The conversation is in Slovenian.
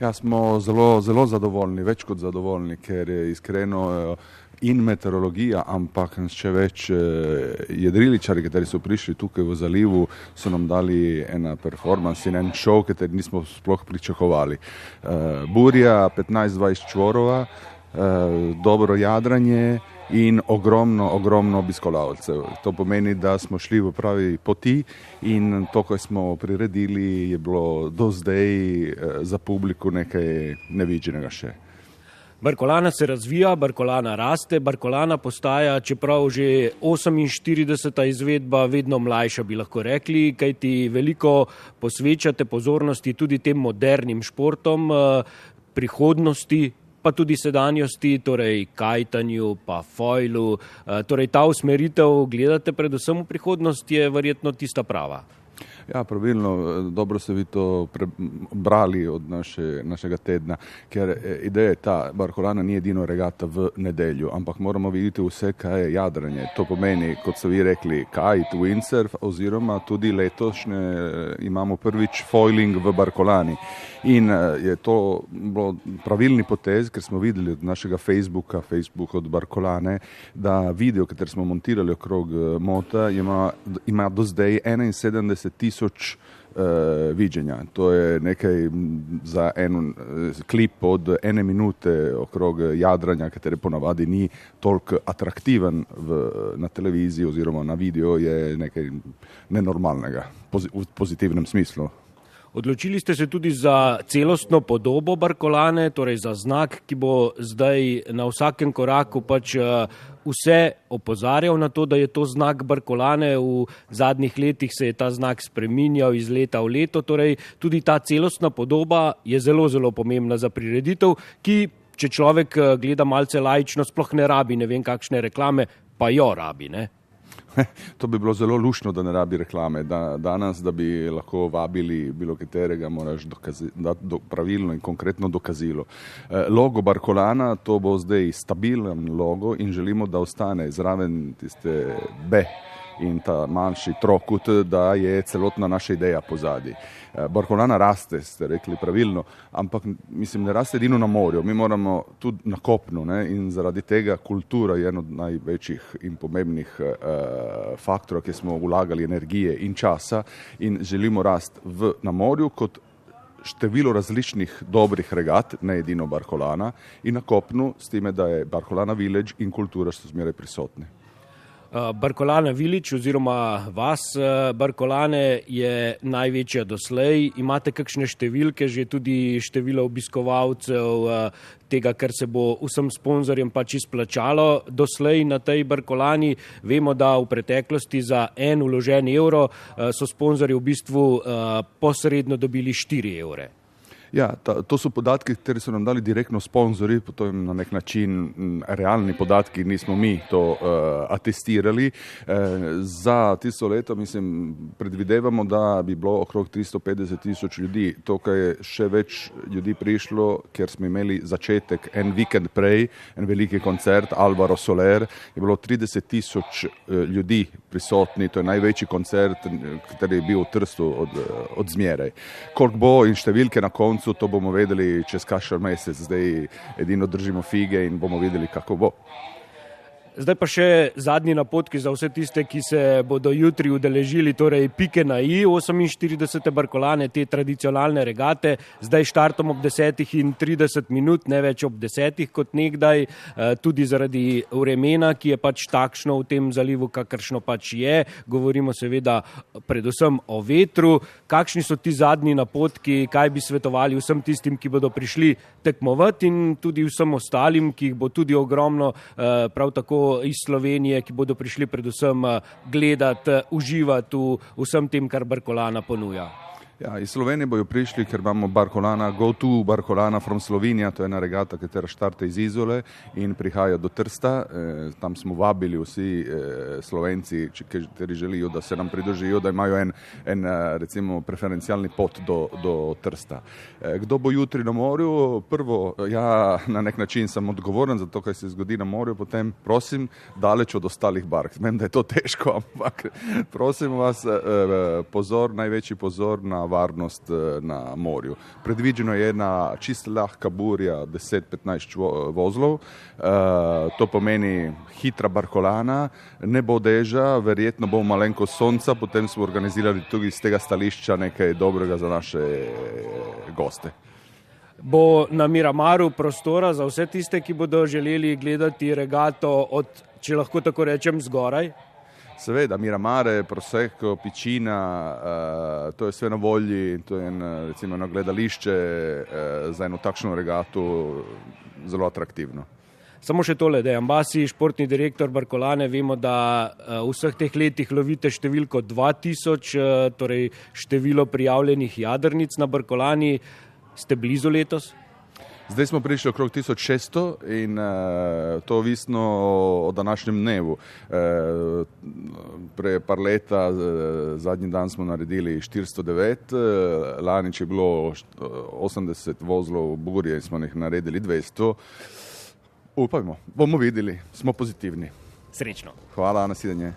Ja, smo zelo, zelo zadovoljni, več kot zadovoljni, ker je iskreno eh, in meteorologija, ampak še več eh, jedriličari, ki so prišli tukaj v zalivu, so nam dali ena performance in en šov, ki nismo sploh pričakovali. Uh, burja 15-20 čvorova, dobro jadranje in ogromno, ogromno obiskovalcev. To pomeni, da smo šli v pravi poti in to, kar smo priredili, je bilo do zdaj eh, za publiku nekaj nevidženega še. Barkolana se razvija, Barkolana raste, Barkolana postaja, čeprav že 48. izvedba, vedno mlajša, bi lahko rekli, kaj ti veliko posvečate pozornosti tudi tem modernim športom, eh, prihodnosti, pa tudi sedanjosti, torej kajtanju, pa fojlu. Eh, torej ta usmeritev, gledate predvsem v prihodnost, je verjetno tista prava. Ja, pravilno, dobro ste vi to prebrali od naše, našega tedna, ker e, ideja je ta, Barkolana ni edino regata v nedeljo, ampak moramo videti vse, kaj je jadranje. To pomeni, kot so vi rekli, kajt, windsurf oziroma tudi letošnje e, imamo prvič foiling v Barkolani. In je to bilo pravilni potez, ker smo videli od našega Facebooka, Facebook od Barkolane, da video, kater smo montirali okrog mota, ima, ima do zdaj 71 tisoč tisoč uh, viđenja. To je nekaj za en uh, klip od ene minute okrog jadranja, katere ponavadi ni toliko atraktiven v, na televiziji oziroma na video, je nekaj nenormalnega pozi v pozitivnem smislu. Odločili ste se tudi za celostno podobo Barkolane, torej za znak, ki bo zdaj na vsakem koraku pač uh, vse opozarjal na to, da je to znak Barkolane. V zadnjih letih se je ta znak spreminjal iz leta v leto. Torej, tudi ta celostna podoba je zelo, zelo pomembna za prireditev, ki, če človek eh, gleda malce lajično, sploh ne rabi ne vem kakšne reklame, pa jo rabi. Ne? To bi bilo zelo lušno, da ne rabi reklame. Da, danes, da bi lahko vabili bilo katerega, moraš dokazi, dati do, pravilno in konkretno dokazilo. Eh, logo Barkolana, to bo zdaj stabilen logo in želimo, da ostane zraven tiste B in ta manjši trokut, da je celotna naša ideja pozadi. Eh, Barkolana raste, ste rekli pravilno, ampak mislim, ne raste edino na morju, mi moramo tudi na kopnu ne? in zaradi tega kultura je en od največjih in pomembnih uh, faktorov, ki smo vlagali energije in časa in želimo rast v, na morju kot število različnih dobrih regat, ne edino Barkolana, in na kopnu s time, da je Barkolana village in kultura so zmeraj prisotni. Eh, Barkolana Vilič oziroma vas eh, Barkolane je največja doslej. Imate kakšne številke, že tudi število obiskovalcev eh, tega, kar se bo vsem sponzorjem pač izplačalo doslej na tej Barkolani. Vemo, da v preteklosti za en uložen evro so sponzorji v bistvu posredno dobili 4 evre. Ja, ta, to so podatki, ki so nam dali direktno sponzorji, potem na nek način realni podatki, nismo mi to uh, atestirali. E, za tisto leto, mislim, predvidevamo, da bi bilo okrog 350 tisoč ljudi. To, kar je še več ljudi prišlo, ker smo imeli začetek en vikend prej, en veliki koncert Alvaro Soler, je bilo 30 tisoč uh, ljudi prisotni, to je največji koncert, ki je bil v Trstu od, od zmeraj. Koliko bo in številke na koncu, koncu to bomo vedeli čez kašar mesec, zdaj edino držimo fige in bomo videli, kako bo. Zdaj pa še zadnji napotki za vse tiste, ki se bodo jutri udeležili, torej pike na I, 48. Barkolane, te tradicionalne regate. Zdaj štartom ob 10.30 minut, ne več ob 10. kot nekdaj, eh, tudi zaradi vremena, ki je pač takšno v tem zalivu, kakršno pač je. Govorimo seveda predvsem o vetru. Kakšni so ti zadnji napotki, kaj bi svetovali vsem tistim, ki bodo prišli tekmovati in tudi vsem ostalim, ki jih bo tudi ogromno eh, prav tako iz Slovenije, ki bodo prišli predvsem eh, gledati, eh, uživati v vsem tem, kar Barkolana ponuja. Ja, iz Slovenije bojo prišli, ker imamo Barkolana, Go to Barkolana from Slovenija, to je ena regata, ki štarte iz Izole in prihaja do Trsta. E, tam smo vabili vsi e, Slovenci, ki želijo, da se nam pridružijo, da imajo en, en recimo, preferencialni pot do, do Trsta. E, kdo bo jutri na morju? Prvo, ja, na nek način sem odgovoren za to, kaj se zgodi na morju, potem prosim, daleč od ostalih bark. Vem, da je to težko, ampak prosim vas, e, pozor, največji pozor na na varnost na morju. Predviđeno je ena čist lahka burja 10-15 vozlov, to pomeni hitra barkolana, ne bo deža, verjetno bo malenko sonca, potem smo organizirali tudi iz tega stališča nekaj dobrega za naše goste. Bo na Miramaru prostora za vse tiste, ki bodo želeli gledati regato od, če lahko tako rečem, zgoraj? Seveda, Miramare, Prosecco, Pičina, uh, to je vse na volji, to je en, recimo, eno gledališče uh, za eno takšno regato zelo atraktivno. Samo še tole, da je ambasi, športni direktor Barkolane, vemo, da uh, v vseh teh letih lovite številko 2000, uh, torej število prijavljenih jadrnic na Barkolani. Ste blizu letos? Zdaj smo prišli okrog 1600 in uh, to visno o današnjem dnevu. Uh, Prej par leta, zadnji dan smo naredili 409, uh, lanič je bilo 80 vozlov burje in smo jih naredili 200. Upajmo, bomo videli, smo pozitivni. Srečno. Hvala, nasvidenje.